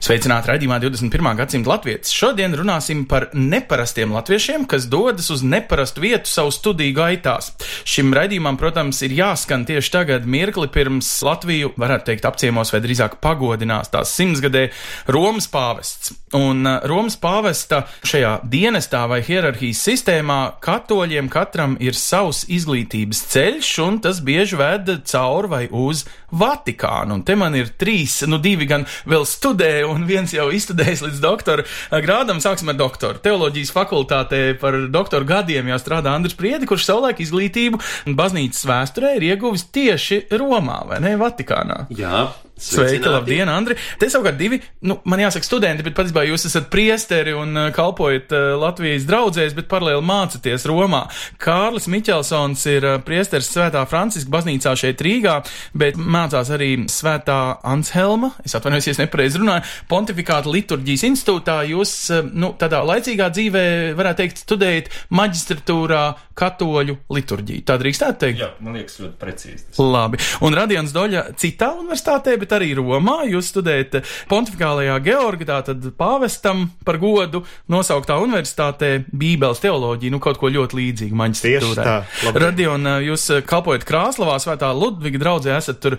Sveicināti raidījumā 21. gadsimta latvieši. Šodien runāsim par neparastiem latviešiem, kas dodas uz neparastu vietu savu studiju gaitās. Šim raidījumam, protams, ir jāskan tieši tagad, mirkli pirms Latviju, varētu teikt, apciemos vai drīzāk pagodinās tās simtsgadē Romas pāvests. Un uh, Romas pāvesta šajā dienestā vai hierarhijas sistēmā katoļiem katram ir savs izglītības ceļš, un tas bieži ved cauri vai uz Vatikānu. Un te man ir trīs, nu divi gan vēl studē, un viens jau izstudējis līdz doktora grādam. Sāksim ar doktoru. Teoloģijas fakultātē par doktoru gadiem jau strādā Andris Priedi, kurš savulaik izglītību baznīcas vēsturē ir ieguvis tieši Romā, vai ne, Vatikānā. Jā, Sveiki, labdien, Andri! Te savukārt divi, nu, man jāsaka, studenti, bet patiesībā jūs esat priesteri un uh, kalpojat uh, Latvijas draugzēs, bet paralēli mācaties Romā. Kārlis Miķelsons ir uh, priesteris Svētā Franciska baznīcā šeit Rīgā, bet mācās arī Svētā Anshelma, es atvainojos, ja nepareizi runāju, Pontifikāta liturģijas institūtā. Jūs, uh, nu, tādā laicīgā dzīvē, varētu teikt, studējat maģistratūrā katoļu liturģiju. Tā drīkstētu teikt? Jā, man liekas, ļoti precīzi. tas. Labi. Un Radions Doļa citā universitātē, bet arī Romā. Jūs studējat Pontificālajā Georgā, tātad pāvestam par godu nosauktā universitātē Bībeles teoloģiju, nu kaut ko ļoti līdzīgu Tieši tā, labdien. Radion, jūs kalpojat Krāslavā, Svētā Ludviga draudzē, esat tur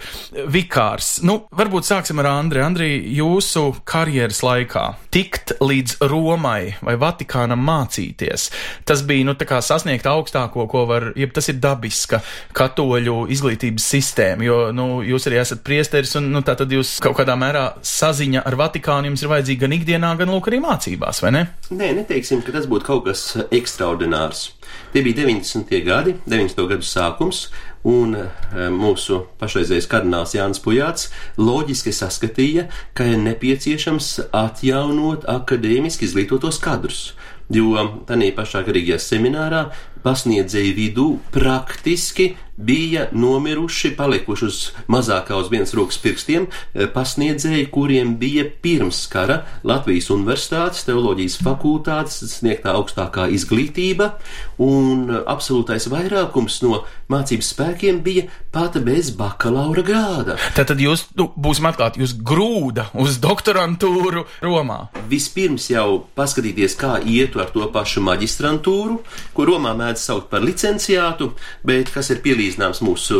vikārs. Nu, varbūt sāksim ar Andri. Andri, jūsu karjeras laikā tikt līdz Romai vai Vatikānam mācīties, tas bija, nu, tā kā sasniegt augstāko, ko var, ja tas ir dabiska katoļu izglītības sistēma, jo, nu, jūs arī esat priesteris un, nu, tā tad jūs kaut kādā mērā saziņa ar Vatikānu jums ir vajadzīga gan ikdienā, gan lūk arī mācībās, vai ne? Nē, neteiksim, ka tas būtu kaut kas ekstraordinārs. Tie bija 90. gadi, 90. gadu sākums, un eh, mūsu pašreizējais kardināls Jānis Pujāts loģiski saskatīja, ka ir nepieciešams atjaunot akadēmiski izglītotos kadrus. Jo tādā pašā garīgajā seminārā pasniedzēju vidū praktiski bija nomiruši, palikuši uz mazākā uz vienas rokas pirkstiem, eh, pasniedzēji, kuriem bija pirms kara Latvijas Universitātes teoloģijas fakultātes sniegtā augstākā izglītība, un absolūtais vairākums no mācības spēkiem bija pat bez bakalaura grāda. Tātad jūs, nu, būsim atklāti, jūs grūda uz doktorantūru Romā. Vispirms jau paskatīties, kā ietu ar to pašu maģistrantūru, ko Romā mēdz saukt par licenciātu, bet kas ir pielīdzināms mūsu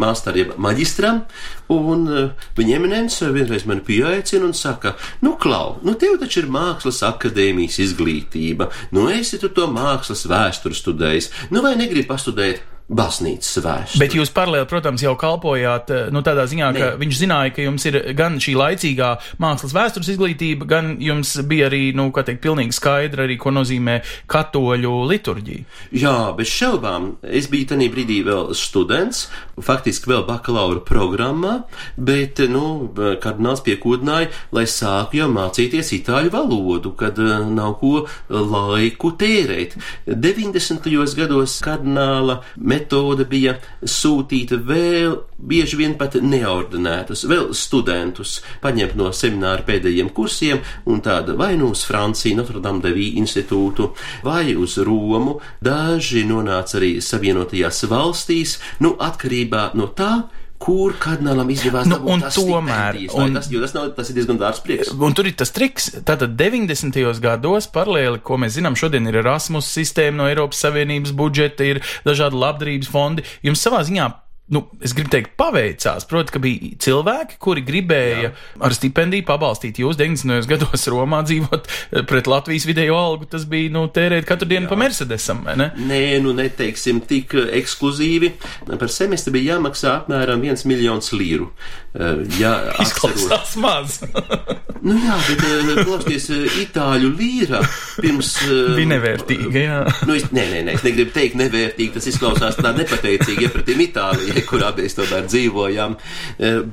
māstariem maģistram. Un uh, viņa eminence vienreiz mani pieaicina un saka, nu, Klau, nu, tev taču ir mākslas akadēmijas izglītība, nu, esi tu to mākslas vēsturi studējis, nu, vai negribi pastudēt? Baznīcas vēsturi. Bet jūs paralēli, protams, jau kalpojāt eh, nu, tādā ziņā, ka Nē. viņš zināja, ka jums ir gan šī laicīgā mākslas vēstures izglītība, gan jums bija arī, nu, kā teikt, pilnīgi skaidra arī, ko nozīmē katoļu liturģija. Jā, bez šaubām. Es biju tajā brīdī vēl students, faktiski vēl bakalaura programmā, bet, nu, kardināls piekodināja, lai sāku jau mācīties itāļu valodu, kad eh, nav ko laiku tērēt. 90. gados kardināla metode bija sūtīta vēl bieži vien pat neordinētus, vēl studentus, paņemt no semināra pēdējiem kursiem un tāda vai nu uz Franciju, Notre Dame de Vie institūtu, vai uz Romu. Daži nonāca arī Savienotajās valstīs, nu, atkarībā no tā, kur kardinālam izdevās Nu, dabūt un tās tomēr, un- tas, jo tas, nav, tas ir diezgan dārgs prieks. Un tur ir tas triks, tātad 90. gados paralēli, ko mēs zinām, šodien ir Erasmus sistēma no Eiropas Savienības budžeta, ir dažādi labdarības fondi. Jums savā ziņā nu, es gribu teikt, paveicās. Proti, ka bija cilvēki, kuri gribēja Jā. ar stipendiju pabalstīt jūs 90. gados Romā dzīvot eh, pret Latvijas vidējo algu. Tas bija, nu, tērēt katru dienu Jā. pa Mercedesam, vai ne? Nē, nu neteiksim tik ekskluzīvi. Par semestri bija jāmaksā apmēram 1 miljons līru. Uh, ja Izklausās maz. nu jā, bet uh, klausties, uh, itāļu līra pirms. Bija nevērtīga, jā. Nu, es, nē, nē, nē, es negribu teikt nevērtīgi, tas izklausās tā nepateicīgi iepratīm Itālijai, kurā mēs tomēr dzīvojam.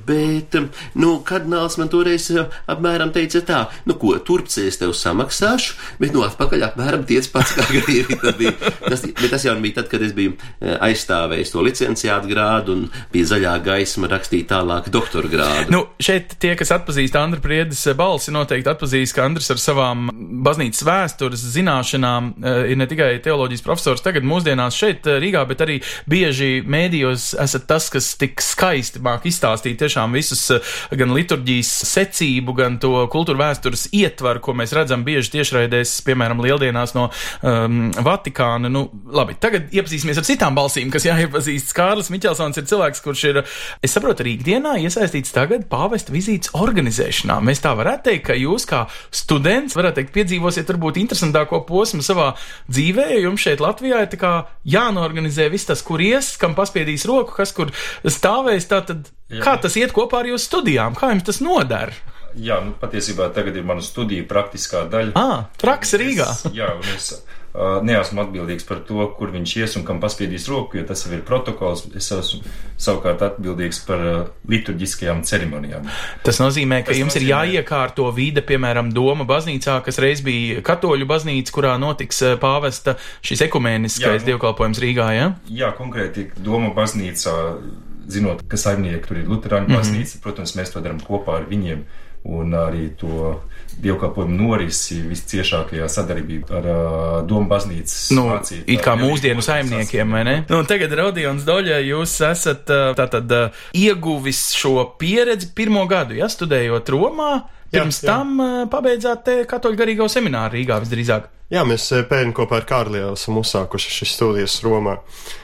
Bet, nu, kardināls man toreiz apmēram teica tā, nu, ko, turpcies tev samaksāšu, bet, nu, atpakaļ apmēram tiec pats, kā. Tad bija, tas, bet tas jau bija tad, kad es biju aizstāvējis to licenciātu grādu un bija zaļā gaisma rakstīt tālāk doktora grādu. Nu, šeit tie, kas atpazīst Andra Priedes balsi, noteikti atpazīst, ka Andris ar savām baznīcas vēstures zināšanām eh, ir ne tikai teoloģijas profesors tagad mūsdienās šeit eh, Rīgā, bet arī bieži mēdījos esat tas, kas tik skaisti māk izstāstīt tiešām visus eh, gan liturģijas secību, gan to kultūra vēstures ietvaru, ko mēs redzam bieži tiešraidēs, piemēram, lieldienās no um, Vatikāna. Nu, labi, tagad iepazīsimies ar citām balsīm, kas jāiepazīst. Kārlis Miķelsons ir cilvēks, kurš ir, es saprotu, arī ikdienā iesaistīts tagad pāvesta vizītes organizēšanā. Mēs tā varētu teikt, ka jūs kā students, varētu teikt, piedzīvosiet varbūt interesantāko posmu savā dzīvē, jo jums šeit Latvijā ir jānorganizē viss tas, kur ies, kam paspiedīs roku, kas kur stāvēs. Tātad, Jā. kā tas iet kopā ar jūsu studijām? Kā jums tas nodara? Jā, nu, patiesībā tagad ir mana studija praktiskā daļa. Ah, praksa Rīgā. Es, jā, un es neesmu atbildīgs par to, kur viņš ies un kam paspiedīs roku, jo tas jau ir protokols. Es esmu savukārt atbildīgs par liturģiskajām ceremonijām. Tas nozīmē, ka Tas jums ir nozīmē- jāiekārto vide, piemēram, Doma baznīcā, kas reiz bija katoļu baznīca, kurā notiks pāvesta šis ekumēniskais Jā, nu- dievkalpojums Rīgā, ja? Jā, konkrēti Doma baznīcā, zinot, ka saimnieki tur ir Lutāņu Mhm. baznīca, protams, mēs to darām kopā ar viņiem. Un arī to dievkalpojumu norisi visciešākajā sadarbībā ar uh, Domu baznīcas Nu, mācītāju. it kā mūsdienu saimniekiem, vai ne? Nu, tagad, Rodions Doļa, jūs esat tātad ieguvis šo pieredzi pirmo gadu, ja studējot Romā, Jā, pirms jā. tam uh, pabeidzāt te katoļu garīgo semināru Rīgā visdrīzāk. Jā, mēs eh, pērn kopā ar Kārliju esam uzsākuši šīs studijas Romā.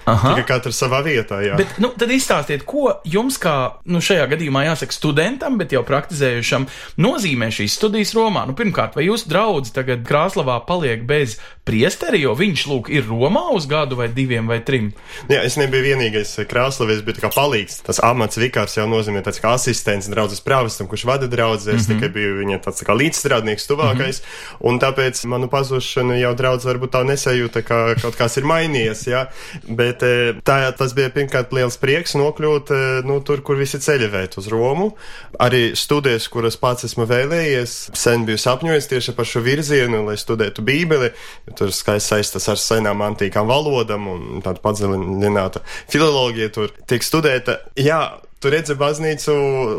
Aha. Tikai katrs savā vietā, jā. Bet, nu, tad izstāstiet, ko jums, kā nu, šajā gadījumā jāsaka studentam, bet jau praktizējušam, nozīmē šīs studijas Romā. Nu, pirmkārt, vai jūsu draugs tagad Krāslavā paliek bez priesteri, jo viņš, lūk, ir Romā uz gadu vai diviem vai trim? Jā, es nebiju vienīgais krāslavējs, bet kā palīgs. Tas amats vikārs jau nozīmē tāds kā asistents draudzes prāvestam, kurš vada draudzes. Mm -hmm. Tikai biju viņa tāds tā kā līdzstrādnieks tuvākais. Mm -hmm. Un tāpēc manu pazušanu jau draudz varbūt tā nesajūta, ka kaut kas ir mainījies, jā. Bet eh, tā, tas bija pirmkārt liels prieks nokļūt, eh, nu, tur, kur visi ceļi vēt uz Romu. Arī studijas, kuras pats esmu vēlējies, sen biju sapņojis tieši par šo virzienu, lai studētu bībeli. Tur skaisti saistas ar senām antīkām valodām un tādu padziļinātu filoloģiju tur tiek studēta. Jā, Tu redzi baznīcu,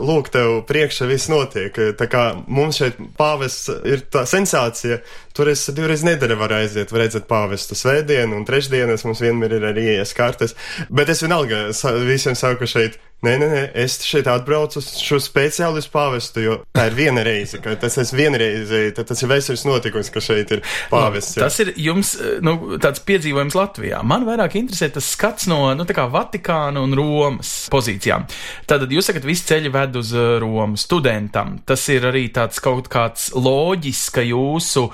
lūk, tev priekšā viss notiek. Tā kā mums šeit pāvests ir tā sensācija. Tur es divreiz nedēļā varu aiziet, var redzēt pāvestu svētdienu un trešdienas mums vienmēr ir arī ielas kartes. Bet es vienalga visiem saku šeit, nē, nē, nē, es šeit atbraucu uz šo speciālistu pāvestu, jo tā ir viena reize, ka tas ir vienreize, tad tas ir vesels notikums, ka šeit ir pāvests. jā. Tas ir jums eh, nu, tāds piedzīvojums Latvijā. Man vairāk interesē tas skats no nu, tā kā Vatikāna un Romas pozīcijām. Tātad jūs sakat, visi ceļi ved uz eh, Romu studentam. Tas ir arī tāds kaut kāds loģiska jūsu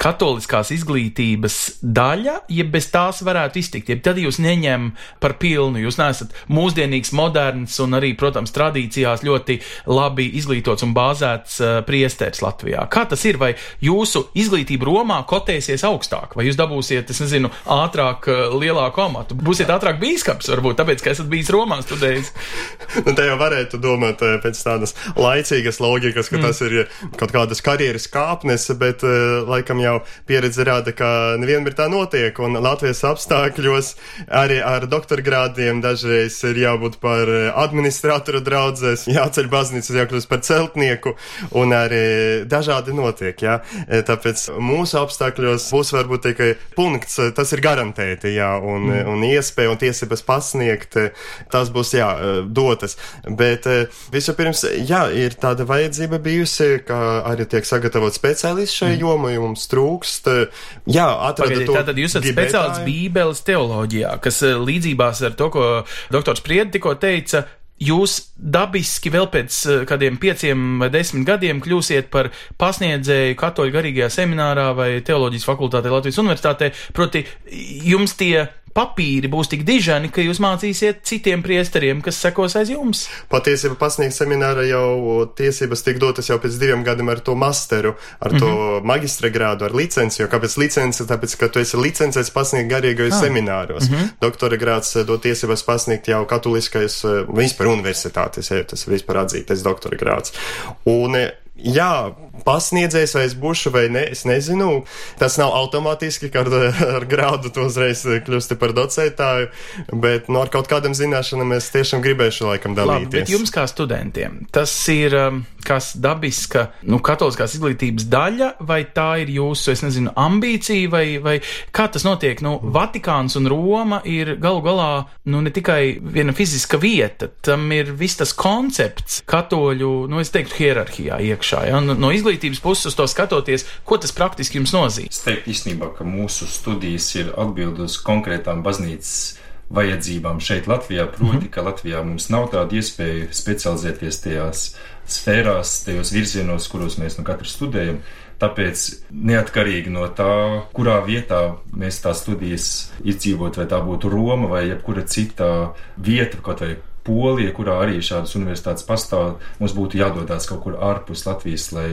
katoliskās izglītības daļa, ja bez tās varētu iztikt. Ja tad jūs neņem par pilnu, jūs neesat mūsdienīgs, moderns un arī, protams, tradīcijās ļoti labi izglītots un bāzēts uh, priesteris Latvijā. Kā tas ir? Vai jūsu izglītība Romā kotēsies augstāk, vai jūs dabūsiet, es nezinu, ātrāk, uh, lielāku amatu? Būsiet ātrāk bīskaps, varbūt tāpēc, ka esat bijis Romā studējis. Nu, te jau varētu domāt eh, pēc tādas laicīgas loģikas, ka mm. tas ir kaut kādas karjeras kāpnes, bet eh, laikam jau pieredze rāda, ka nevienmēr tā notiek. Un Latvijas apstākļos arī ar doktorgrādiem dažreiz ir jābūt par administratoru draudzēs, jāceļ baznīcas, jākļūst par celtnieku, un arī dažādi notiek. Jā. Eh, Tāpēc mūsu apstākļos būs varbūt tikai punkts, eh, tas ir garantēti, jā, un, mm. un iespēja un tiesības pasniegt, tas būs, jā, dotas. Bet vispirms, jā, ir tāda vajadzība bijusi, ka arī tiek sagatavot speciālisti šai mm. jomai, jo mums trūkst, jā, atrada Pagaidiet, to tātad jūs esat gribētāju. speciālists Bībeles teoloģijā, kas eh, līdzībās ar to, ko doktors Priedi tikko teica. Jūs dabiski vēl pēc eh, kādiem pieciem vai desmit gadiem kļūsiet par pasniedzēju katoļu garīgajā seminārā vai teoloģijas fakultātē Latvijas universitātē. Proti, jums tie papīri būs tik dižani, ka jūs mācīsiet citiem priesteriem, kas sekos aiz jums. Patiesībā pasniegt semināra jau tiesības tiek dotas jau pēc diviem gadiem ar to masteru, ar to mm -hmm. magistra grādu, ar licenci, jo kāpēc licence? Tāpēc, ka tu esi licencēts pasniegt garīgajos ah. semināros. Mm -hmm. Doktora grāds dod tiesības pasniegt jau katoliskais, vispār universitātes, ja tas vispār atzītais doktora grāds. Un, Jā, pasniedzējs vai es būšu vai ne, es nezinu. Tas nav automātiski, ka ar, ar grādu tu uzreiz kļūsti par docētāju, bet no nu, ar kaut kādām zināšanām es tiešām gribēšu laikam dalīties. Labi, bet jums kā studentiem, tas ir um, kas dabiska, nu, katoliskās izglītības daļa, vai tā ir jūsu, es nezinu, ambīcija, vai, vai kā tas notiek? Nu, Vatikāns un Roma ir galu galā, nu, ne tikai viena fiziska vieta, tam ir viss tas koncepts katoļu, nu, es teiktu, hierarhijā iekšā iekšā. Ja? No, no izglītības puses uz to skatoties, ko tas praktiski jums nozīmē? Es teiktu īstenībā, ka mūsu studijas ir atbildes konkrētām baznīcas vajadzībām šeit Latvijā, proti, mm -hmm. ka Latvijā mums nav tāda iespēja specializēties tajās sfērās, tajos virzienos, kuros mēs nu katru studējam. Tāpēc neatkarīgi no tā, kurā vietā mēs tās studijas izdzīvot, vai tā būtu Roma vai jebkura cita vieta, kaut vai Polija, kurā arī šādas universitātes pastāv, mums būtu jādodas kaut kur ārpus Latvijas, lai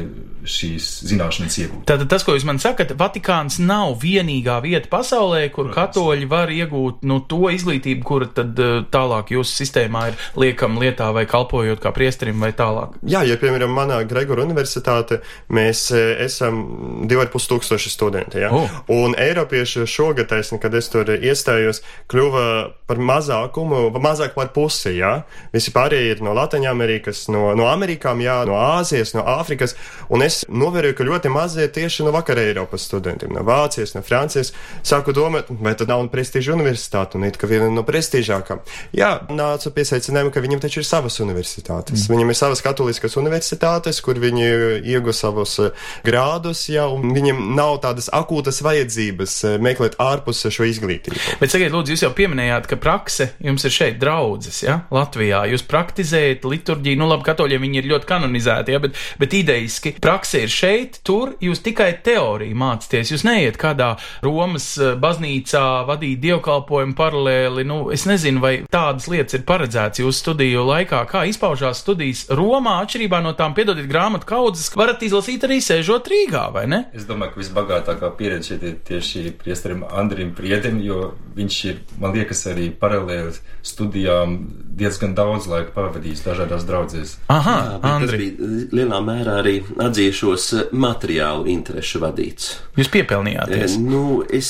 šīs zināšanas iegūtu. Tātad tas, ko jūs man sakat, Vatikāns nav vienīgā vieta pasaulē, kur Protams. katoļi var iegūt nu, to izglītību, kura tad eh, tālāk jūsu sistēmā ir liekam lietā vai kalpojot kā priesterim vai tālāk. Jā, ja piemēram manā Gregora universitāte mēs eh, esam 2,5 tūkstoši studenti, ja? oh. un Eiropieši šogad, taisni, kad es tur iestājos, kļuva par mazākumu, mazāk par pusi, jā. Visi pārējie ir no Latvijas-Amerikas, no, no Amerikām, jā, no Āzijas, no Āfrikas. Un es novēroju, ka ļoti mazie tieši no vakarā Eiropas studentiem, no Vācijas, no Francijas. Sāku domāt, vai tad nav prestiža universitāte, un it kā viena no prestižākām. Jā, nācu pie secinājuma, ka viņam taču ir savas universitātes. Mm. Viņam ir savas katoliskās universitātes, kur viņi iegūst savus eh, grādus, jā, un viņiem nav tādas akūtas vajadzības eh, meklēt ārpus šo izglītību. Bet, sakiet, lūdzu, jūs jau pieminējāt, ka prakse jums ir šeit draudzes, ja? Latvijā. Jūs praktizējat liturģiju, nu labi, katoļiem viņi ir ļoti kanonizēti, ja, bet, bet ideiski prakse ir šeit, tur jūs tikai teoriju mācāties. Jūs neiet kādā Romas eh, baznīcā vadīt dievkalpojumu paralēli. Nu, es nezinu, vai tādas lietas ir paredzētas jūsu studiju laikā, kā izpaužās studijas Romā, atšķirībā no tām, piedodiet, grāmatu kaudzes, varat izlasīt arī sēžot Rīgā, vai ne? Es domāju, ka visbagātākā pieredze šeit ir tieši priesterim Andrim Priedim, jo viņš ir, man liekas, arī paralēli studijām diezgan daudz laika pavadījis dažādās draudzēs. Aha, Jā, tas bija lielā mērā arī atzīšos materiālu interešu vadīts. Jūs piepelnījāties? E, nu, es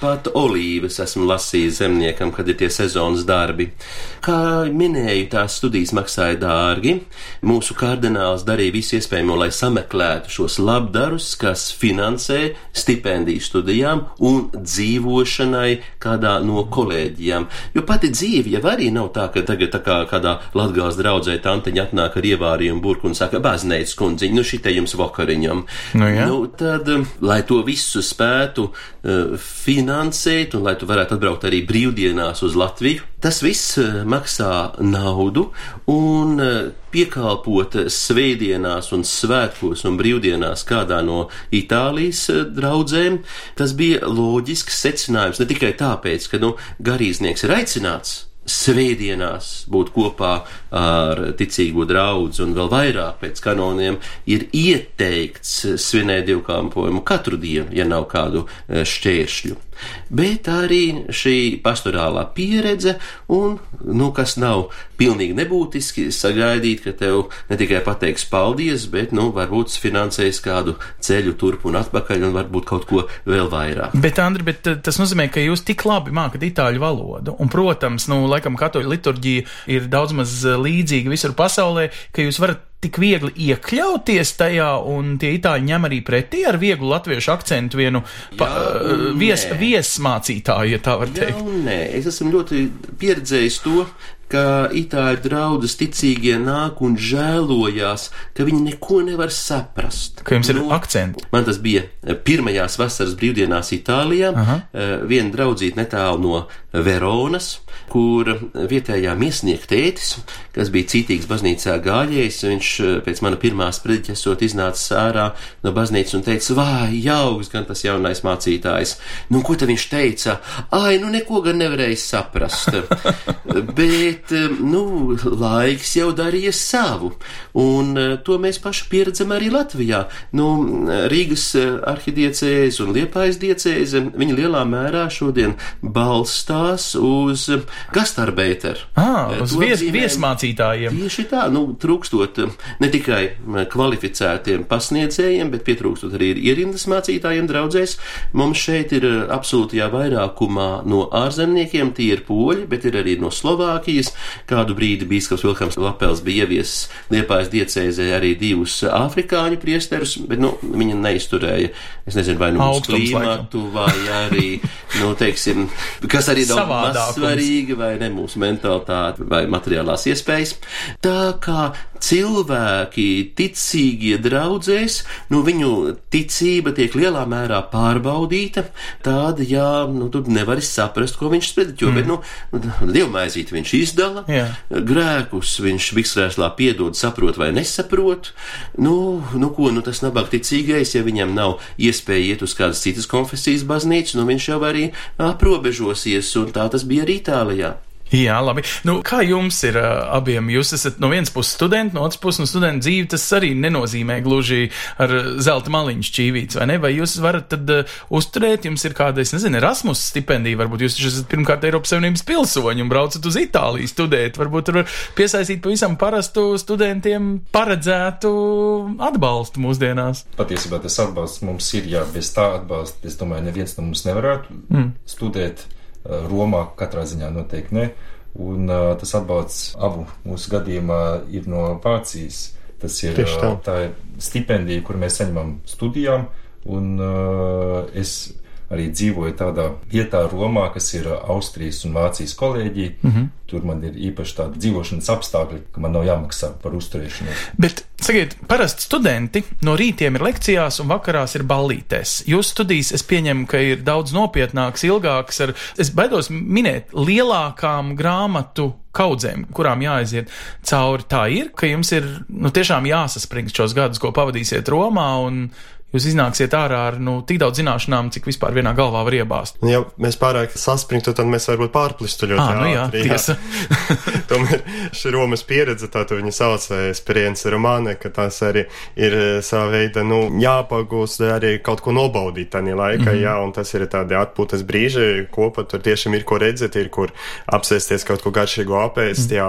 pat olīves esmu lasījis zemniekam, kad ir tie sezonas darbi. Kā minēju, tās studijas maksāja dārgi. Mūsu kardināls darīja visu iespējamo, lai sameklētu šos labdarus, kas finansē stipendiju studijām un dzīvošanai kādā no kolēģijām. Jo pati dzīve jau arī nav tā, ka tagad tā kā kādā latgās draudzē tanteņa atnāk ar ievārījumu burku un saka, bazneic kundziņ, nu šitai jums vakariņam. Nu, jā. nu, tad, um, lai to visu spētu uh, finansēt un lai tu varētu atbraukt arī brīvdienās uz Latviju, tas viss uh, maksā naudu un uh, piekalpot svētdienās un svētkos un brīvdienās kādā no Itālijas uh, draudzēm, tas bija loģisks secinājums ne tikai tāpēc, ka, nu, garīdznieks ir aicināts, svētdienās būt kopā ar ticīgo draugu un vēl vairāk pēc kanoniem ir ieteikts svinēt dievkalpojumu katru dienu, ja nav kādu e, šķēršļu. Bet arī šī pastorālā pieredze, un, nu, kas nav pilnīgi nebūtiski, sagaidīt, ka tev ne tikai pateiks paldies, bet, nu, varbūt finansēs kādu ceļu turp un atpakaļ, un varbūt kaut ko vēl vairāk. Bet, Andri, bet e, tas nozīmē, ka jūs tik labi mākat itāļu valodu, un, protams, nu, laikam katoļu liturģija ir daudz maz e, līdzīga visur pasaulē, ka jūs varat tik viegli iekļauties tajā, un tie itāļi ņem arī pretī ar vieglu latviešu akcentu vienu pa, vies, viesmācītāju, ja tā var teikt. Jā, nē, es esmu ļoti pieredzējis to, ka itāļu draudzes ticīgie nāk un žēlojās, ka viņi neko nevar saprast. Ka jums ir akcenti. Man tas bija pirmajās vasaras brīvdienās Itālijā. Aha. Eh, Viena draudzīte netālu no Veronas, kur vietējā miesnieka tētis, kas bija cītīgs baznīcā gājējs, viņš eh, pēc mana pirmā sprediķa esot iznācis ārā no baznīcas un teica, vai jauks gan tas jaunais mācītājs. Nu, ko tad viņš teica? Ai, nu neko gan nevarēja saprast. Bet, eh, nu, laiks jau darīja savu, un eh, to mēs paši pieredzam arī Latvijā. Nu, Rīgas eh, arhidiecēze un Liepājas diecēze, viņi lielā mērā šodien balstās uz gastarbeiteru. Ah, uz vies, apzīmē- viesmācītājiem. Tieši tā, nu, trūkstot ne tikai kvalificētiem pasniedzējiem, bet pietrūkstot arī ierindas mācītājiem draudzēs. Mums šeit ir absolūtajā vairākumā no ārzemniekiem, tie ir poļi, bet ir arī no Slovākijas. Kādu brīdi bīskaps Vilkams Lapels bija ieviesis Liepājas diecēzē arī divus afrikāņu priesterus, bet, nu, viņa neizturēja, es nezinu, vai nu Augstums, klimatu, vai arī, nu, teiksim, kas arī Savādākums. mazsvarīgi, vai ne mūsu mentalitāte, vai materiālās iespējas. Tā kā cilvēki, ticīgie draudzēs, nu viņu ticība tiek lielā mērā pārbaudīta, tāda, jā, nu tur nevar saprast, ko viņš sprediķo, mm. bet, nu, dievmaizīt viņš izdala, Jā. grēkus viņš viksrēslā piedod, saprot vai nesaprot, nu, nu ko, nu tas nabag ticīgais, ja viņam nav iespēja iet uz kādas citas konfesijas baznīcas, nu viņš jau arī aprobežosies, un tā tas bija arī Itālijā. Jā, labi. Nu, kā jums ir uh, abiem? Jūs esat no vienas puses studenti, no otras puses no studenta dzīve. Tas arī nenozīmē gluži ar zelta maliņu šķīvīts, vai ne? Vai jūs varat tad uh, uzturēt, jums ir kāda, es nezinu, Erasmus stipendija, varbūt jūs esat pirmkārt Eiropas Savienības pilsoņi un braucat uz Itāliju studēt. Varbūt tur var piesaistīt pavisam parastu studentiem paredzētu atbalstu mūsdienās. Patiesībā tas atbalsts mums ir, jā, bez tā atbalsta, es domāju, neviens no mums nevarētu mm. studēt Romā, katrā ziņā noteikti ne. Un uh, tas atbalsts abu mūsu gadījumā ir no Vācijas. Tas ir, Tieši tā. uh, tā ir stipendija, kur mēs saņemam studijām, un uh, es arī dzīvoju tādā vietā Romā, kas ir Austrijas un Vācijas kolēģija. Mm -hmm. Tur man ir īpaši tādi dzīvošanas apstākļi, ka man nav jāmaksā par uzturēšanos. Bet, sakiet, parasti studenti no rītiem ir lekcijās un vakarās ir ballītēs. Jūsu studijas, es pieņemu, ka ir daudz nopietnākas, ilgākas, ar, es baidos minēt, lielākām grāmatu kaudzēm, kurām jāaiziet cauri. Tā ir, ka jums ir nu, tiešām jāsaspringst šos gadus, ko pavadīsiet Romā, un jūs iznāksiet ārā ar nu, tik daudz zināšanām, cik vispār vienā galvā var iebāzt. Un Ja mēs pārāk saspringtu, tad mēs varbūt pārplistu ļoti Ā, nu jā, ātri, tiesa. Tomēr šī Romas pieredze, tā tu viņa sauc, experience romāne, ka tās arī ir eh, sava veida, nu, jāpagūst arī kaut ko nobaudīt tajā laikā, mm -hmm. jā, un tas ir tādi atpūtas brīži, kopā tur tiešām ir ko redzēt, ir kur apsēsties kaut ko garšīgu apēst, mm jā.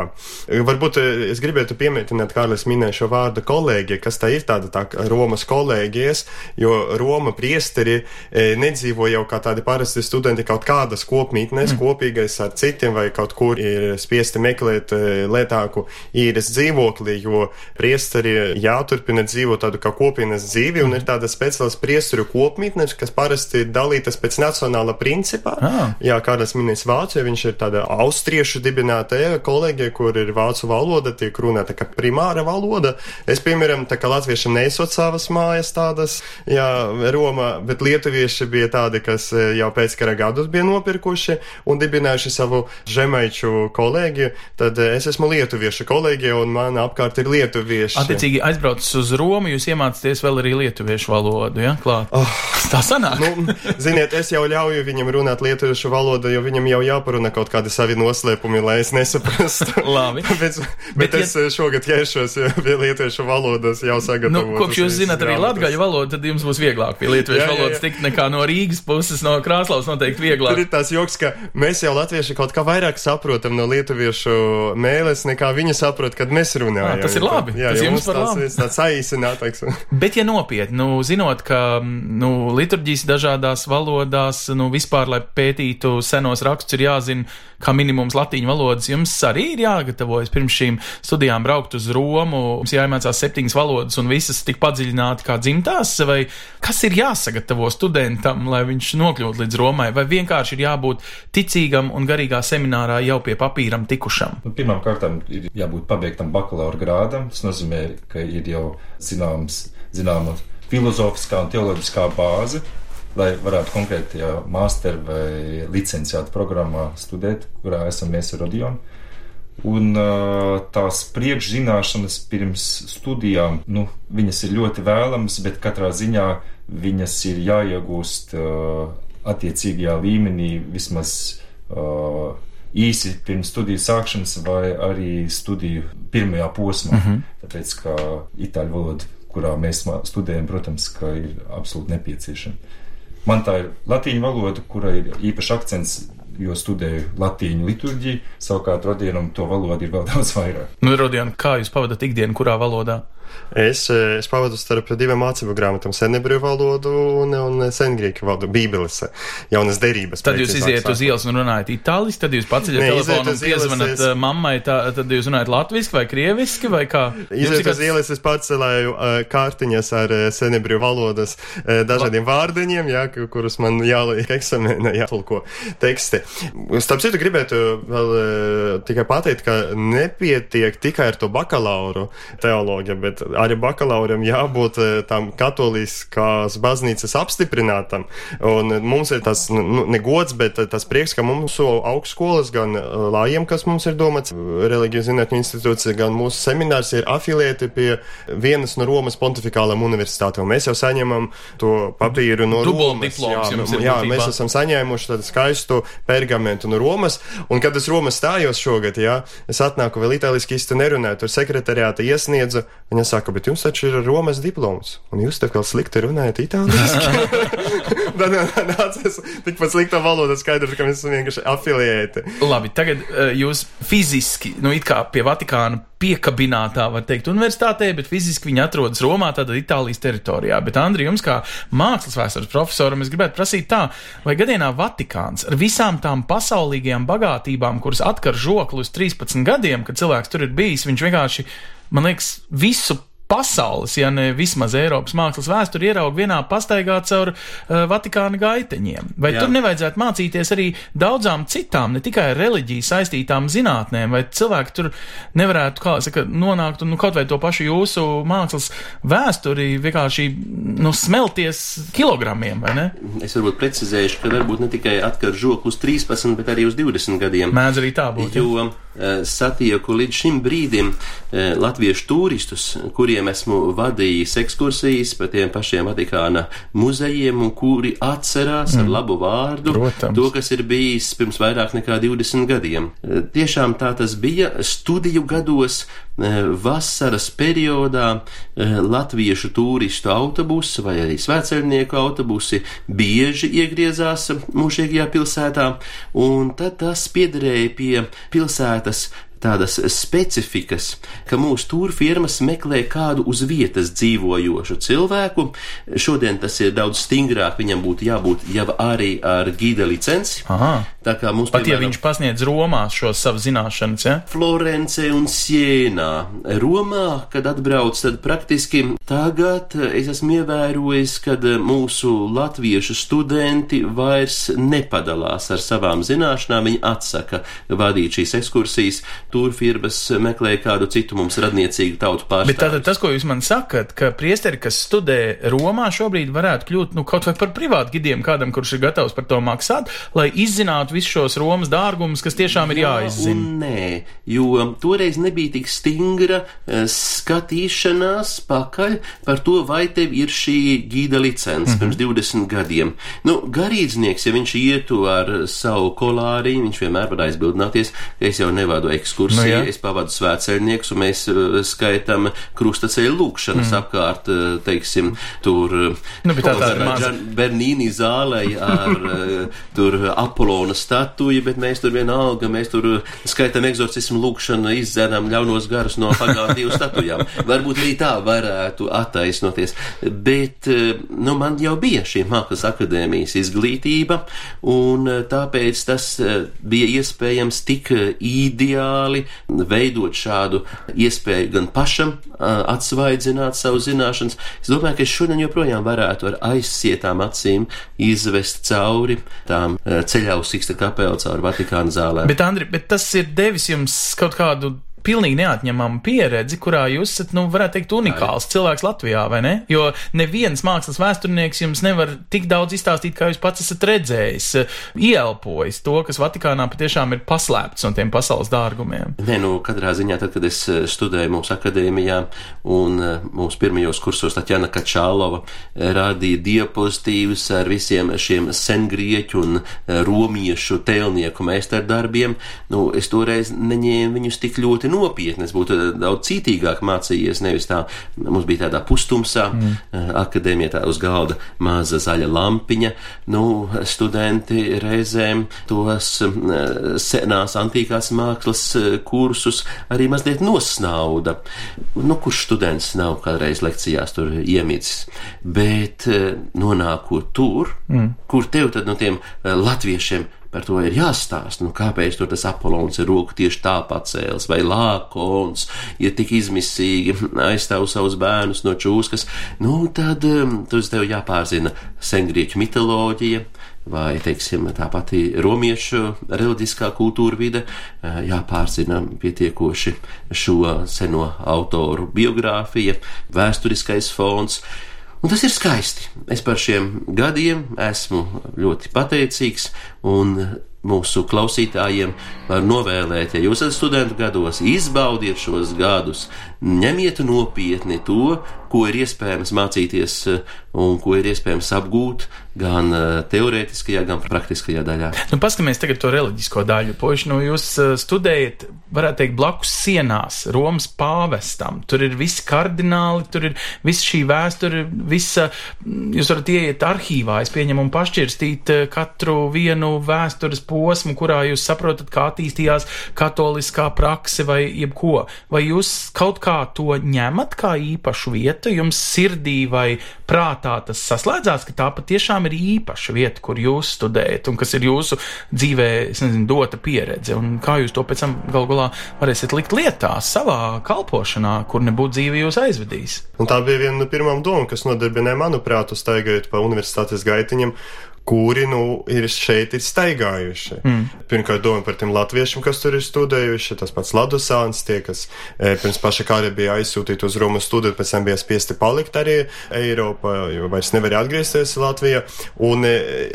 Varbūt eh, es gribētu pieminēt, Kārlis minēja šo vārdu kolēģi, kas tā ir tāda tā Romas kolēģijas, jo Roma priesteri e, nedzīvo jau kā tādi parasti studenti kaut kādas kopmītnes, mm. kopīgais ar citiem, vai kaut kur ir spiesti meklēt e, lētāku īres dzīvokli, jo priesteri jāturpina dzīvot tādu kā kopienas dzīvi, un ir tādas speciālas priesteru kopmītnes, kas parasti ir dalītas pēc nacionāla principā. Ah. Jā, kādas minēs Vācija, viņš ir tāda austriešu dibināta kolēģija, kur ir vācu valoda, tiek runāta kā primāra valoda. Es, piemēram, tā kā latviešiem neesot savas mājas tādas, jā, Romā, bet lietuvieši bija tādi, kas e, jau pēc kara gadus bija nopirkuši un dibinājuši savu žemaiču kolēģiju. Tad e, es esmu lietuviešu kolēģija un man apkārt ir lietuvieši. Attiecīgi, aizbraucis uz Romu, jūs iemācāties vēl arī lietuviešu valodu, ja? Klāt. Oh. Tā sanāk. Nu, ziniet, es jau ļauju viņam runāt lietuviešu valodu, jo viņam jau jāparunā kaut kādi savi noslēpumi, lai es nesaprastu. Labi. bet, bet, bet es ja... šogad ķeršos pie lietuviešu valodas jau Nu, sagatavoju. kopš jūs zināt arī latgaļu valodu, tad jums būs vieglāk pie lietuviešu Jā, jā, jā. valodas tikt nekā no Rīgas puses, no Krāslavas noteikti Tur vieglāk. ir tās joks, ka mēs jau latvieši kaut kā vairāk saprotam no lietuviešu mēles, nekā viņi saprot, kad mēs runājam. Ā, tas ir labi. Jā, Tas jums par labu. ir tāds saīsinātāks. Bet, ja nopietni, nu, zinot, ka nu, liturģijas dažādās valodās, nu, vispār, lai pētītu senos rakstus, ir jāzina, kā minimums latīņu valodas, jums arī ir jāgatavojas pirms šīm studijām braukt uz Romu. Jums jāiemācās septiņas valodas un visas tik padziļināti kā dzimtās. Visa, vai kas ir jāsagatavo studentam, lai viņš nokļūtu līdz Romai, vai vienkārši ir jābūt ticīgam un garīgā seminārā jau pie papīram tikušam? Nu, Pirmkārt, ir jābūt pabeigtam bakalaura grādam. Tas nozīmē, ka ir jau zināms, zināma filozofiskā un teoloģiskā bāze, lai varētu konkrētajā master vai licenciāta programmā studēt, kurā esam mēs ar Rodionu. Un tās priekšzināšanas pirms studijām, nu, viņas ir ļoti vēlamas, bet katrā ziņā viņas ir jāiegūst attiecīgajā līmenī vismaz īsi pirms studiju sākšanas vai arī studiju pirmajā posmā. Mm -hmm. Tāpēc, ka itāļu valoda, kurā mēs studējam, protams, ka ir absolūti nepieciešama. Man tā ir latīņu valoda, kura ir īpašs akcents jo studēju latīņu liturģiju, savukārt Rodienam to valodu ir vēl daudz vairāk. Nu, Rodian, kā jūs pavadat ikdienu, kurā valodā? Es, es pavadu starp divām mācību grāmatām, senebru valodu un, un sengrieķu valodu, bībeles, jaunas derības. Tad jūs iziet uz ielas un runājat itāliski, tad jūs paceļat telefonu un piezvanat es... mammai, tā, tad jūs runājat latviski vai krieviski vai kā? Iziet uz ielas, es pacelēju uh, kārtiņas ar uh, senebru valodas uh, dažādiem La... vārdiņiem, jā, kurus man jāliek eksamenā, jātulko teksti. Starp citu, gribētu vēl uh, tikai pateikt, ka nepietiek tikai ar to bakalauru teoloģiju, bet arī bakalauram jābūt eh, tam katoliskās baznīcas apstiprinātam. Un mums ir tas nu, negods, bet tas prieks, ka mūsu augstskolas, gan eh, lājiem, kas mums ir domāts, reliģiju zinātņu institūcija, gan mūsu seminārs ir afiliēti pie vienas no Romas pontificālām universitātēm. Mēs jau saņemam to papīru no Dubult Romas. Diploms, jā, jā mēs esam saņēmuši tādu skaistu pergamentu no Romas. Un kad es Romas stājos šogad, jā, es atnāku vēl itāliski īsti nerunāju, tur sekretariāta iesniedzu. Viņa saka, bet jums taču ir Romas diploms, un jūs tā kā slikti runājat itāliski. Tad nācies tikpat slikta valoda skaidrs, ka mēs esam vienkārši afiliēti. Labi, tagad uh, jūs fiziski, nu it kā pie Vatikāna piekabinātā, var teikt, universitātē, bet fiziski viņi atrodas Romā, tātad Itālijas teritorijā. Bet, Andri, jums kā mākslas vēstures profesoram, es gribētu prasīt tā, vai gadienā Vatikāns ar visām tām pasaulīgajām bagātībām, kuras atkar žokli uz 13 gadiem, kad cilvēks tur ir bijis, viņš vienkārši man liekas, visu pasaules, ja ne vismaz Eiropas mākslas vēsturi ierauga vienā pastaigā caur uh, Vatikāna gaiteņiem. Vai Jā. tur nevajadzētu mācīties arī daudzām citām, ne tikai reliģiju saistītām zinātnēm, vai cilvēki tur nevarētu, kā saka, nonākt un nu, kaut vai to pašu jūsu mākslas vēsturi vienkārši nu, smelties kilogramiem, vai ne? Es varbūt precizēšu, ka varbūt ne tikai atkar žoku uz 13, bet arī uz 20 gadiem. Mēdz arī tā būt. Jo ja? satieku līdz šim brīdim latviešu turistus, kuriem kuriem esmu vadījis ekskursijas pa tiem pašiem Vatikāna muzejiem, un kuri atcerās mm. ar labu vārdu Protams. to, kas ir bijis pirms vairāk nekā 20 gadiem. Tiešām tā tas bija studiju gados, e, vasaras periodā e, latviešu turistu autobusi vai arī svētceļnieku autobusi bieži iegriezās mūžīgajā pilsētā, un tad tas piederēja pie pilsētas tādas specifikas, ka mūsu turfirmas meklē kādu uz vietas dzīvojošu cilvēku. Šodien tas ir daudz stingrāk, viņam būtu jābūt jau arī ar gīda licenci. Aha. Tā kā mums pat, piemēram, ja viņš pasniedz Romā šo savu zināšanas, ja? Florence un Sienā. Romā, kad atbrauc, tad praktiski tagad es esmu ievērojis, kad mūsu latviešu studenti vairs nepadalās ar savām zināšanām, viņi atsaka vadīt šīs ekskursijas turfirmas meklē kādu citu mums radniecīgu tautu pārstāvju. Bet tātad tas, ko jūs man sakat, ka priesteri, kas studē Romā, šobrīd varētu kļūt, nu, kaut vai par privātu gidiem kādam, kurš ir gatavs par to maksāt, lai izzinātu visus šos Romas dārgumus, kas tiešām ir jāizzina. Nē, jo toreiz nebija tik stingra uh, skatīšanās pakaļ par to, vai tev ir šī gīda licence mm -hmm. pirms 20 gadiem. Nu, garīdznieks, ja viņš ietu ar savu kolāriņu, viņš vienmēr var aizbildināties, ka es jau nevadu ekskursiju ekskursija, nu, jā. es pavadu svētceļniekus, un mēs uh, skaitām krustaceļu lūkšanas mm. apkārt, uh, teiksim, tur nu, tā tā Bernīni zālei ar tur Apolonas statuju, bet mēs tur vienalga, mēs tur skaitam egzorcismu lūkšanu, izdzenam ļaunos garus no pagātnē divu statujām. Varbūt arī tā varētu attaisnoties. Bet, nu, man jau bija šī mākslas akadēmijas izglītība, un tāpēc tas bija iespējams tik ideāli veidot šādu iespēju gan pašam atsvaidzināt savu zināšanas. Es domāju, ka es šodien joprojām varētu ar aizsietām acīm izvest cauri tām ceļā uz Siksta kapelu cauri Vatikāna zālēm. Bet, Andri, bet tas ir devis jums kaut kādu pilnīgi neatņemama pieredze, kurā jūs esat, nu, varētu teikt, unikāls cilvēks Latvijā, vai ne? Jo neviens mākslas vēsturnieks jums nevar tik daudz izstāstīt, kā jūs pats esat redzējis, ieelpojis to, kas Vatikānā patiešām ir paslēpts no tiem pasaules dārgumiem. Nē, nu, katrā ziņā, tad, kad es eh, studēju mūsu akadēmijā un eh, mūsu pirmajos kursos Taķana Kačālova eh, rādīja diapozitīvus ar visiem šiem sengrieķu un romiešu tēlnieku meistardarbiem, nu, es toreiz neņēmu viņus tik ļoti nopietni. Es būtu daudz cītīgāk mācījies, nevis tā, mums bija tādā pustumsā, mm. Eh, akadēmija tā uz galda maza zaļa lampiņa. Nu, studenti reizēm tos eh, senās antīkās mākslas eh, kursus arī mazliet nosnauda. Nu, kurš students nav kādreiz lekcijās tur iemicis, bet nonākot tur, mm. kur tev tad no tiem latviešiem par to ir jāstāsta. Nu, kāpēc tur tas Apollons ir roku tieši tā pacēlis, vai Lākons ir tik izmisīgi aizstāv savus bērnus no čūskas, nu, tad um, tur tev jāpārzina sengrieķu mitoloģija. Vai, teiksim, tā pati romiešu reliģiskā kultūra vide, uh, jāpārzina pietiekoši šo seno autoru biogrāfija, vēsturiskais fons. Un tas ir skaisti. Es par šiem gadiem esmu ļoti pateicīgs un mūsu klausītājiem var novēlēt, ja jūs esat studentu gados, izbaudiet šos gadus, ņemiet nopietni to, ko ir iespējams mācīties eh, un ko ir iespējams apgūt gan eh, teorētiskajā, gan praktiskajā daļā. Nu, paskatāmies tagad to reliģisko daļu. Poši, nu, jūs eh, studējat, varētu teikt, blakus sienās Romas pāvestam. Tur ir visi kardināli, tur ir visa šī vēsture, visa, jūs varat ieiet arhīvā, es pieņemu, un pašķirstīt katru vienu vēstures posmu, kurā jūs saprotat, kā attīstījās katoliskā prakse vai jebko. Vai jūs kaut kā to ņemat kā īpašu vietu? jums sirdī vai prātā tas saslēdzās, ka tā patiešām ir īpaša vieta, kur jūs studējat un kas ir jūsu dzīvē, nezinu, dota pieredze, un kā jūs to pēc tam gal galā varēsiet likt lietā savā kalpošanā, kur nebūtu dzīve jūs aizvedīs. Un tā bija viena no pirmām domām, kas nodarbināja, manuprāt, uztaigājot pa universitātes gaitiņam, kuri nu, ir šeit ir staigājuši. Mm. Pirmkārt, domāju par tiem latviešiem, kas tur ir studējuši, tas pats Ladusāns, tie, kas e, pirms paša kara bija aizsūtīti uz Romu studēt, pēc tam bija spiesti palikt arī Eiropā, jo vairs nevarēja atgriezties Latvijā. Un e,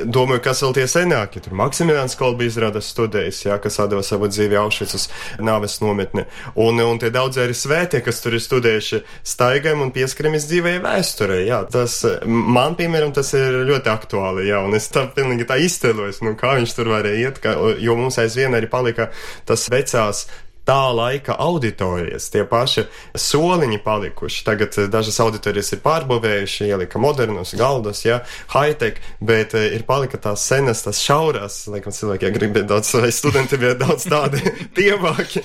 domāju, kas vēl tie senāki, tur Maksimilians Kolbi izrādās studējis, jā, kas atdeva savu dzīvi Aušvicas nāves nometni. Un, un tie daudz arī svētie, kas tur ir studējuši staigājam un pieskaramies dzīvē vēsturē, jā. Tas man, piemēram, tas ir ļoti aktuāli, jā. Un es tā pilnīgi tā iztēlojos, nu, kā viņš tur varēja iet, kā, jo mums aizvien arī palika tas vecās tā laika auditorijas, tie paši soliņi palikuši. Tagad eh, dažas auditorijas ir pārbūvējuši, ielika modernus galdus, ja, high-tech, bet uh, ir palika tās senas, tās šaurās, laikam cilvēkiem grib daudz, vai studenti bija daudz tādi tievāki,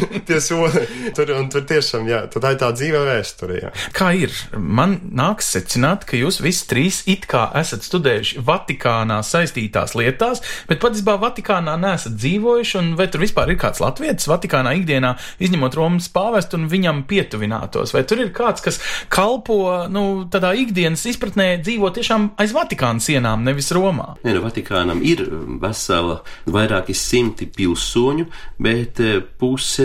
tie soli. Tur, un tur tiešām, jā, tā ir tā dzīve vēsture, jā. Kā ir? Man nāks secināt, ka jūs visi trīs it kā esat studējuši Vatikānā saistītās lietās, bet patiesībā Vatikānā neesat dzīvojuši, un vai tur vispār ir kāds latvietis Vatikānā? Ikdienā, izņemot Romas pāvestu un viņam pietuvinātos? Vai tur ir kāds, kas kalpo nu, tādā ikdienas izpratnē, dzīvo tiešām aiz Vatikāna sienām, nevis Romā? Nē, nu, Vatikānam ir vesela vairāki simti pilsoņu, bet eh,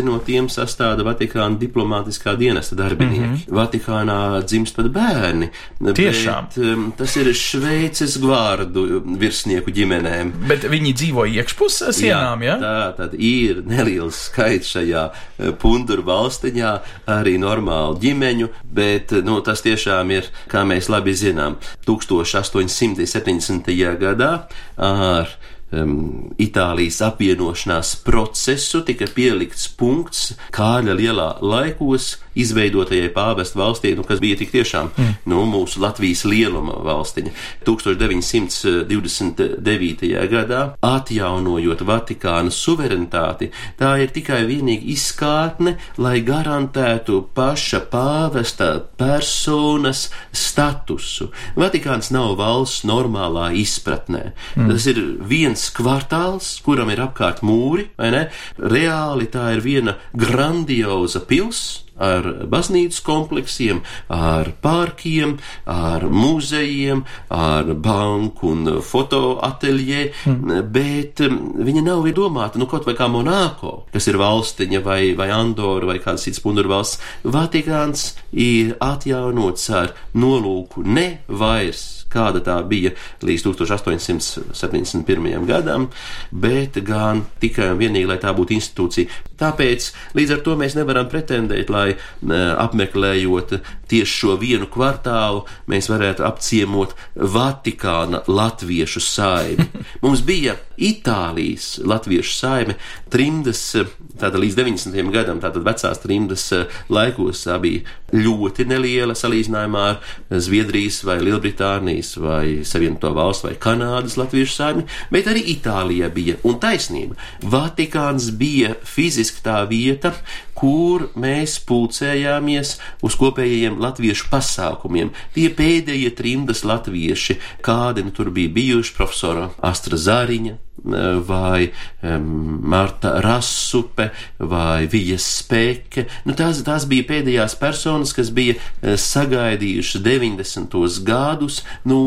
puse no tiem sastāda Vatikāna diplomātiskā dienesta darbinieki. Mm -hmm. Vatikānā dzimst pat bērni. Tiešām. Bet, um, tas ir Šveices gvārdu virsnieku ģimenēm. Bet viņi dzīvo iekšpus sienām, jā? Ja? Tā tad ir neliels skaits šajā e, punduru valstiņā, arī normālu ģimeņu, bet nu, tas tiešām ir, kā mēs labi zinām, 1870. gadā ar um, Itālijas apvienošanās procesu tika pielikts punkts Kāļa lielā laikos izveidotajai pāvestu valstī, nu, kas bija tik tiešām mm. nu, mūsu Latvijas lieluma valstiņa. 1929. gadā atjaunojot Vatikāna suverenitāti, tā ir tikai vienīgi izkārtne, lai garantētu paša pāvesta personas statusu. Vatikāns nav valsts normālā izpratnē. Mm. Tas ir viens kvartāls, kuram ir apkārt mūri, vai ne? Reāli tā ir viena grandioza pils ar baznīcas kompleksiem, ar pārkiem, ar muzejiem, ar banku un fotoateljē, mm. bet um, viņa nav domāta, nu, kaut vai kā Monako, kas ir valstiņa vai, vai Andora vai kāds cits punduru valsts. Vatikāns ir atjaunots ar nolūku ne vairs kāda tā bija līdz 1871. gadam, bet gan tikai un vienīgi, lai tā būtu institūcija. Tāpēc līdz ar to mēs nevaram pretendēt, lai apmeklējot tieši šo vienu kvartālu, mēs varētu apciemot Vatikāna latviešu saimi. Mums bija Itālijas latviešu saime trimdas, tātad līdz 90. gadam, tātad vecās trimdas laikos tā bija ļoti neliela salīdzinājumā ar Zviedrijas vai Lielbritānijas Spānijas vai Savienoto valstu vai Kanādas latviešu saimi, bet arī Itālijā bija. Un taisnība, Vatikāns bija fiziski tā vieta, kur mēs pulcējāmies uz kopējiem latviešu pasākumiem. Tie pēdējie trimdas latvieši, kādi nu tur bija bijuši profesora Astra Zāriņa, vai Marta Rasupe vai Vijas Spēke. Nu, tās, tās bija pēdējās personas, kas bija uh, sagaidījušas 90. gadus no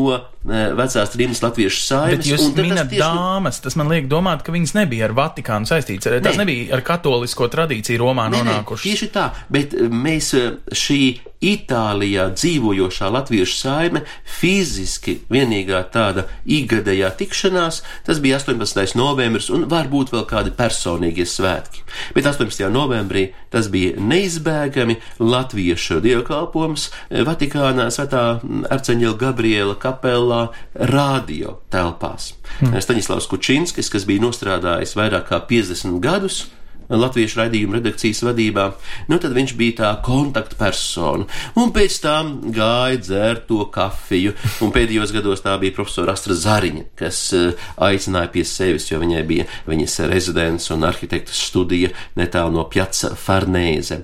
vecās trījus latviešu saimes. Bet jūs minat tieši... dāmas, tas man liek domāt, ka viņas nebija ar Vatikānu saistīts. Ne. Tas nebija ar katolisko tradīciju Romā nonākušas. Tieši tā, bet mēs šī Itālijā dzīvojošā latviešu saime fiziski vienīgā tāda ikgadējā tikšanās, tas bija 18. novembris un varbūt vēl kādi personīgie svētki. Bet 18. novembrī tas bija neizbēgami latviešu dievkalpojums Vatikānā svētā arceņģela Gabriela kapelā radio telpās. Hmm. Staņislavs Kučinskis, kas bija nostrādājis vairāk kā 50 gadus, latviešu raidījuma redakcijas vadībā, nu tad viņš bija tā kontaktpersona. Un pēc tam gāja dzērt to kafiju, un pēdējos gados tā bija profesora Astra Zariņa, kas uh, aicināja pie sevis, jo viņai bija viņas rezidents un arhitektas studija netālu no Pjaca Farnēze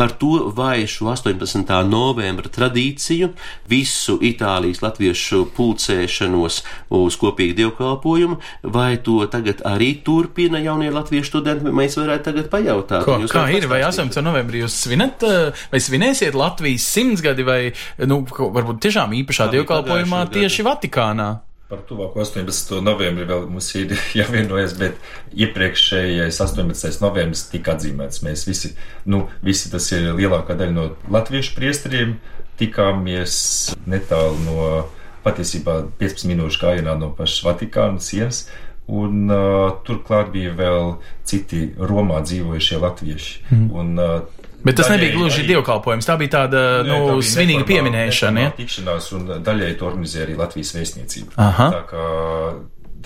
par to vaišu 18. novembra tradīciju, visu Itālijas latviešu pulcēšanos uz kopīgu dievkalpojumu, vai to tagad arī turpina jaunie latviešu studenti, mēs varētu tagad pajautāt. Ko, kā ir, vai 18. novembrī jūs svinat, eh, vai svinēsiet Latvijas simtsgadi, vai, nu, varbūt tiešām īpašā dievkalpojumā tieši Vatikānā? Par tuvāko 18. novembri vēl mums ir jāvienojas, bet iepriekšējais 18. novembris tika atzīmēts. Mēs visi, nu, visi tas ir lielākā daļa no latviešu priesteriem, tikāmies netālu no patiesībā 15 minūšu gājienā no pašas Vatikāna sienas. Un uh, turklāt bija vēl citi Romā dzīvojušie latvieši. Mm. Un, uh, Bet tas daļai, nebija gluži dievkalpojums, tā bija tāda ne, nu, tā svinīga pieminēšana. Ja? Tikšanās un daļai to organizēja arī Latvijas vēstniecība. Aha. Tā kā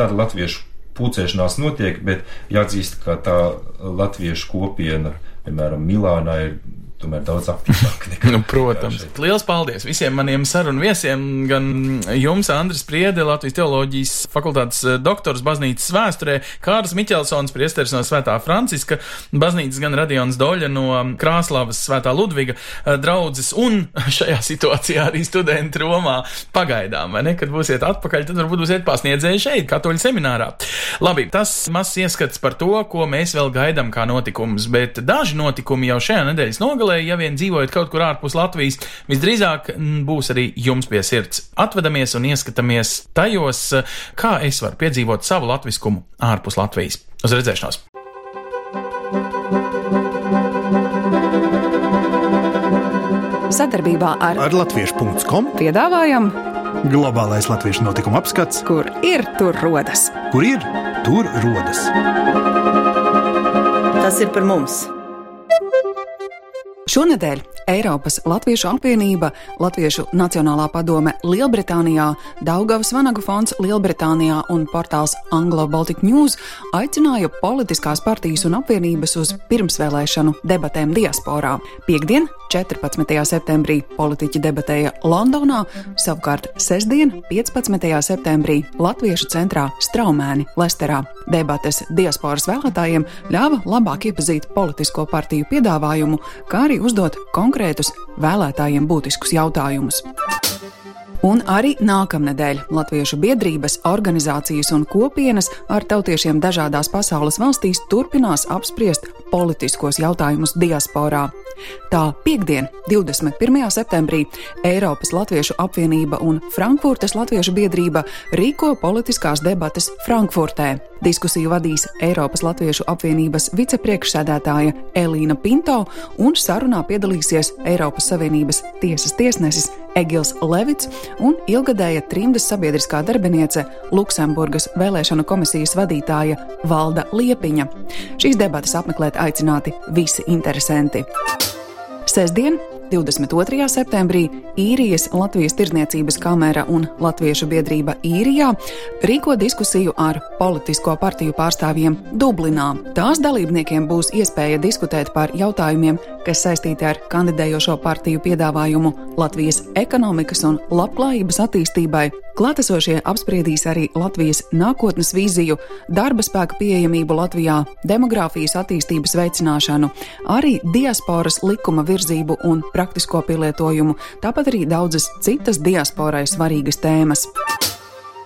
tāda latviešu pulcēšanās notiek, bet jāatzīst, ka tā latviešu kopiena, piemēram, Milānā ir tomēr daudz aktīvāk nu, protams. Liels paldies visiem maniem sarunu viesiem, gan jums, Andris Priede, Latvijas teoloģijas fakultātes eh, doktors baznīcas vēsturē, Kārs Miķelsons, priesteris no Svētā Franciska, baznīcas gan Radions Doļa no Krāslavas Svētā Ludviga eh, draudzes un šajā situācijā arī studenti Romā pagaidām, vai ne, kad būsiet atpakaļ, tad varbūt būsiet pasniedzēji šeit, katoļu seminārā. Labi, tas mazs ieskats par to, ko mēs vēl gaidām kā notikumus, bet daži notikumi jau šajā nedēļas nogalē pasaulē, ja vien dzīvojat kaut kur ārpus Latvijas, visdrīzāk būs arī jums pie sirds. Atvedamies un ieskatāmies tajos, kā es varu piedzīvot savu latviskumu ārpus Latvijas. Uz redzēšanos! Sadarbībā ar, ar Latviešu.com piedāvājam globālais latviešu notikuma apskats, kur ir tur rodas. Kur ir tur rodas? Tas ir par mums! Šonadēļ Eiropas Latviešu apvienība, Latviešu Nacionālā padome Lielbritānijā, Daugavas Vanagu fonds Lielbritānijā un portāls Anglo Baltic News aicināja politiskās partijas un apvienības uz pirmsvēlēšanu debatēm diasporā. Piektdien, 14. septembrī, politiķi debatēja Londonā, savukārt sestdien, 15. septembrī, Latviešu centrā Straumēni, Lesterā. Debates diasporas vēlētājiem ļāva labāk iepazīt politisko partiju piedāvājumu, kā arī uzdot konkrētus vēlētājiem būtiskus jautājumus. Un arī nākamnedēļ Latviešu biedrības, organizācijas un kopienas ar tautiešiem dažādās pasaules valstīs turpinās apspriest politiskos jautājumus diasporā. Tā piekdien, 21. septembrī, Eiropas Latviešu apvienība un Frankfurtes Latviešu biedrība rīko politiskās debates Frankfurtē. Diskusiju vadīs Eiropas Latviešu apvienības vicepriekšsēdētāja Elīna Pinto, un sarunā piedalīsies Eiropas Savienības tiesas tiesnesis Egils Levits un ilgadēja trimdas sabiedriskā darbiniece Luksemburgas vēlēšanu komisijas vadītāja Valda Liepiņa. Šīs debatas apmeklēt aicināti visi interesanti. Sesdien, 22. septembrī īrijas Latvijas Tirzniecības kamera un Latviešu biedrība īrijā rīko diskusiju ar politisko partiju pārstāvjiem Dublinā. Tās dalībniekiem būs iespēja diskutēt par jautājumiem, kas saistīti ar kandidējošo partiju piedāvājumu Latvijas ekonomikas un labklājības attīstībai. Klātesošie apspriedīs arī Latvijas nākotnes vīziju, darba spēka pieejamību Latvijā, demogrāfijas attīstības veicināšanu, arī diasporas likuma virzību un praktisko pielietojumu, tāpat arī daudzas citas diasporai svarīgas tēmas.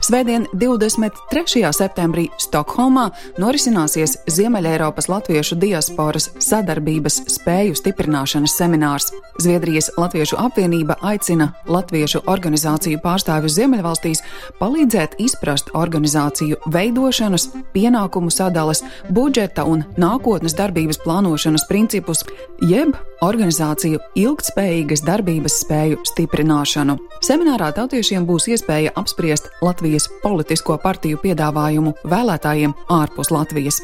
Svētdien, 23. septembrī Stokholmā norisināsies Ziemeļeiropas Latviešu diasporas sadarbības spēju stiprināšanas seminārs. Zviedrijas Latviešu apvienība aicina Latviešu organizāciju pārstāvjus Ziemeļvalstīs palīdzēt izprast organizāciju veidošanas, pienākumu sadales, budžeta un nākotnes darbības plānošanas principus, jeb organizāciju ilgtspējīgas darbības spēju stiprināšanu. Seminārā tautiešiem būs iespēja apspriest Latvijas politisko partiju piedāvājumu vēlētājiem ārpus Latvijas.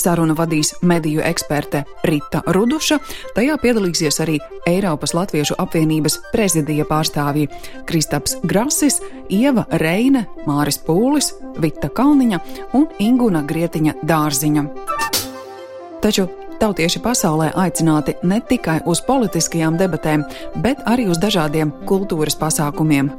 Sarunu vadīs mediju eksperte Rita Ruduša, tajā piedalīsies arī Eiropas Latviešu apvienības prezidija pārstāvji Kristaps Grasis, Ieva Reine, Māris Pūlis, Vita Kalniņa un Inguna Grietiņa Dārziņa. Taču tautieši pasaulē aicināti ne tikai uz politiskajām debatēm, bet arī uz dažādiem kultūras pasākumiem.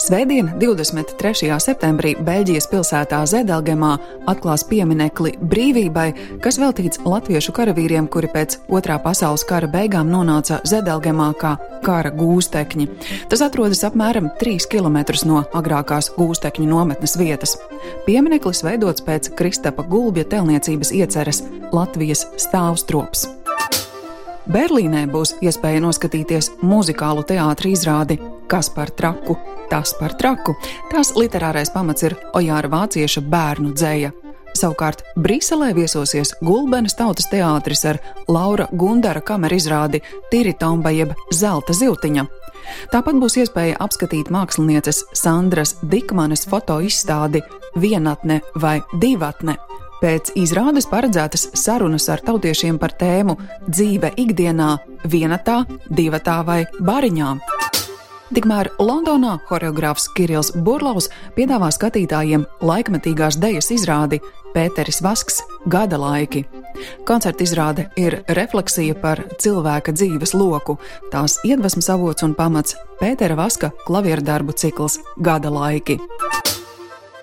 Svētdien, 23. septembrī, Beļģijas pilsētā Zedelgemā atklās pieminekli brīvībai, kas veltīts latviešu karavīriem, kuri pēc otrā pasaules kara beigām nonāca Zedelgemā kā kara gūstekņi. Tas atrodas apmēram 3 km no agrākās gūstekņu nometnes vietas. Piemineklis veidots pēc Kristapa Gulbja telniecības ieceres Latvijas stāvstrops. Berlīnē būs iespēja noskatīties muzikālu teātrī izrādi Kas par traku, tas par traku. Tās literārais pamats ir Ojāra Vācieša bērnu dzēja. Savukārt Briselē viesosies Gulbenes tautas teātris ar Laura Gundara kameru izrādi Tiritomba jeb Zelta ziltiņa. Tāpat būs iespēja apskatīt mākslinieces Sandras Dikmanes fotoizstādi Vienatne vai divatne. Pēc izrādes paredzētas sarunas ar tautiešiem par tēmu dzīve ikdienā, vienatā, divatā vai bariņā. Tikmēr Londonā choreogrāfs Kirills Burlaus piedāvā skatītājiem laikmetīgās dejas izrādi Pēteris Vasks - Gada laiki. Koncerta izrāde ir refleksija par cilvēka dzīves loku, tās iedvesmas avots un pamats Pētera Vaska klavieru darbu cikls Gada laiki.